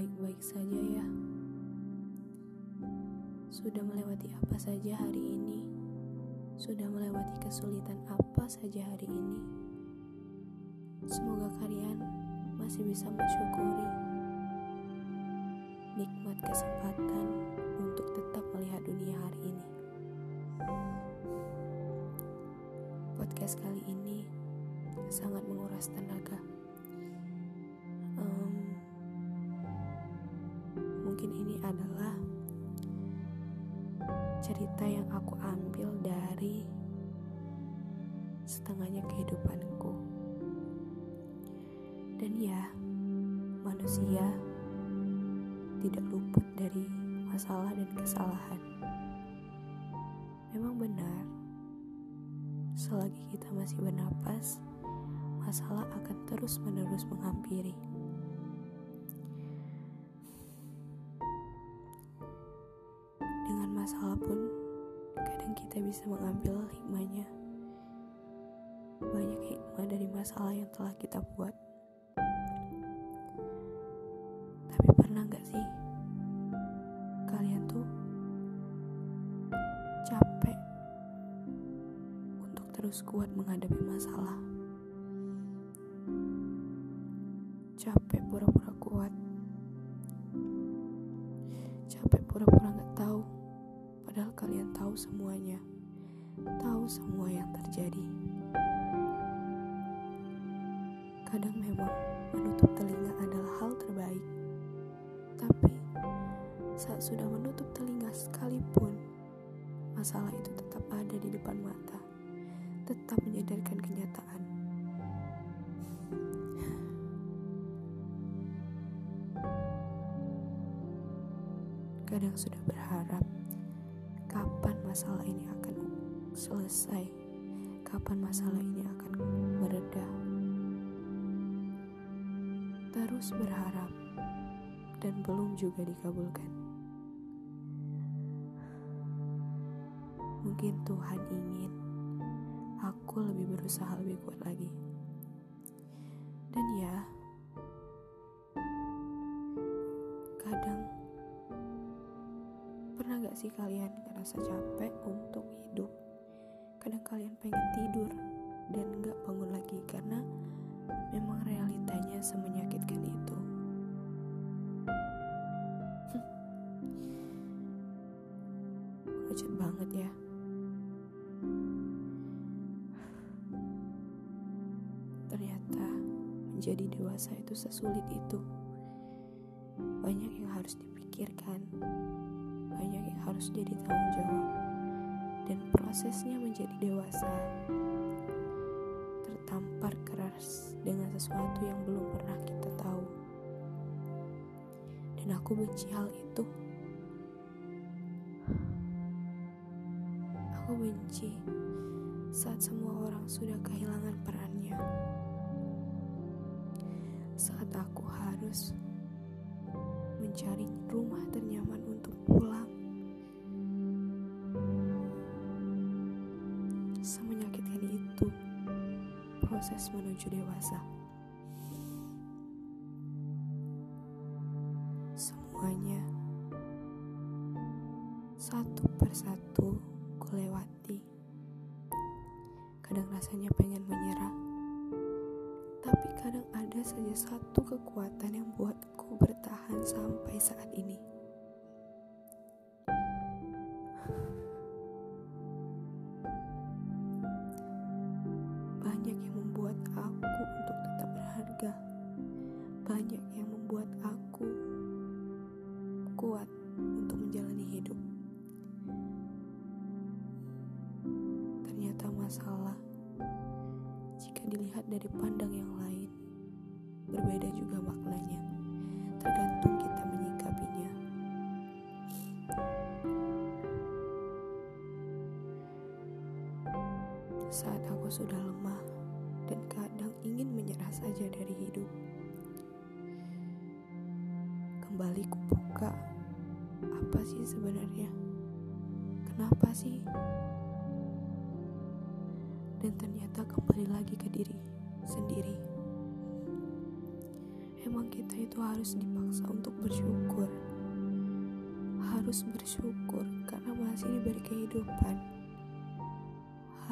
baik-baik saja ya. Sudah melewati apa saja hari ini? Sudah melewati kesulitan apa saja hari ini? Semoga kalian masih bisa mensyukuri nikmat kesempatan untuk tetap melihat dunia hari ini. Podcast kali ini sangat menguras tenaga. Adalah cerita yang aku ambil dari setengahnya kehidupanku. Dan ya, manusia tidak luput dari masalah dan kesalahan. Memang benar, selagi kita masih bernapas, masalah akan terus-menerus menghampiri. Masalah pun, kadang kita bisa mengambil hikmahnya. Banyak hikmah dari masalah yang telah kita buat. Tapi pernah gak sih kalian tuh capek untuk terus kuat menghadapi masalah? Capek pura-pura Padahal kalian tahu semuanya. Tahu semua yang terjadi. Kadang memang menutup telinga adalah hal terbaik. Tapi saat sudah menutup telinga sekalipun, masalah itu tetap ada di depan mata. Tetap menyadarkan kenyataan. Kadang sudah berharap kapan masalah ini akan selesai, kapan masalah ini akan mereda. Terus berharap dan belum juga dikabulkan. Mungkin Tuhan ingin aku lebih berusaha lebih kuat lagi. Dan ya, pernah gak sih kalian ngerasa capek untuk hidup? Kadang kalian pengen tidur dan gak bangun lagi karena memang realitanya semenyakitkan itu. Pengecut banget ya. Ternyata menjadi dewasa itu sesulit itu. Banyak yang harus dipikirkan, banyak harus jadi tanggung jawab, dan prosesnya menjadi dewasa tertampar keras dengan sesuatu yang belum pernah kita tahu. Dan aku benci hal itu. Aku benci saat semua orang sudah kehilangan perannya. Saat aku harus mencari rumah ternyaman proses menuju dewasa. Semuanya satu persatu kulewati. Kadang rasanya pengen menyerah, tapi kadang ada saja satu kekuatan yang buatku bertahan sampai saat ini. Banyak yang membuat aku kuat untuk menjalani hidup. Ternyata masalah jika dilihat dari pandang yang lain berbeda juga maknanya. Tergantung kita menyikapinya. Saat aku sudah lemah dan kadang ingin menyerah saja dari hidup. Kembali kubuka, apa sih sebenarnya? Kenapa sih? Dan ternyata kembali lagi ke diri sendiri. Emang kita itu harus dipaksa untuk bersyukur. Harus bersyukur masih diberi kehidupan.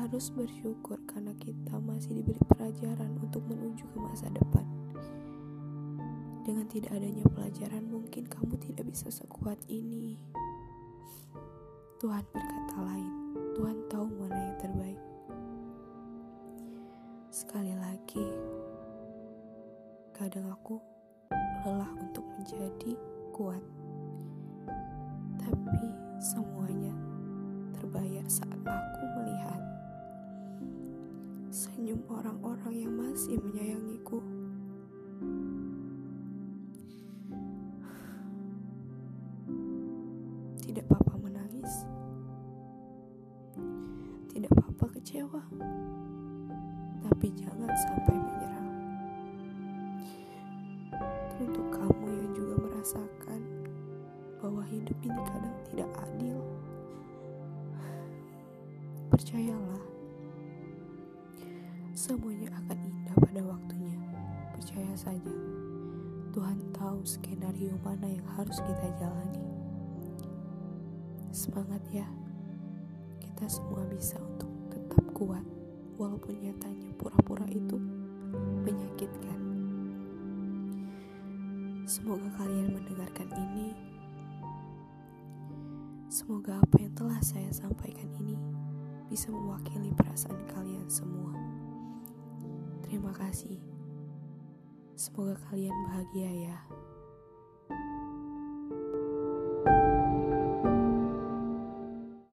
Harus bersyukur karena kita masih diberi pelajaran untuk menuju ke masa depan. Dengan tidak adanya pelajaran, mungkin kamu tidak bisa sekuat ini. Tuhan berkata lain, Tuhan tahu mana yang terbaik. Sekali lagi, kadang aku lelah untuk menjadi kuat. Tapi semuanya terbayar saat aku melihat senyum orang-orang yang masih menyayangiku. Kecewa. Tapi jangan sampai menyerah. Teruntuk kamu yang juga merasakan bahwa hidup ini kadang tidak adil. Percayalah, semuanya akan indah pada waktunya. Percaya saja, Tuhan tahu skenario mana yang harus kita jalani. Semangat ya, kita semua bisa untuk kuat, walaupun nyatanya pura-pura itu menyakitkan. Semoga kalian mendengarkan ini. Semoga apa yang telah saya sampaikan ini bisa mewakili perasaan kalian semua. Terima kasih. Semoga kalian bahagia ya.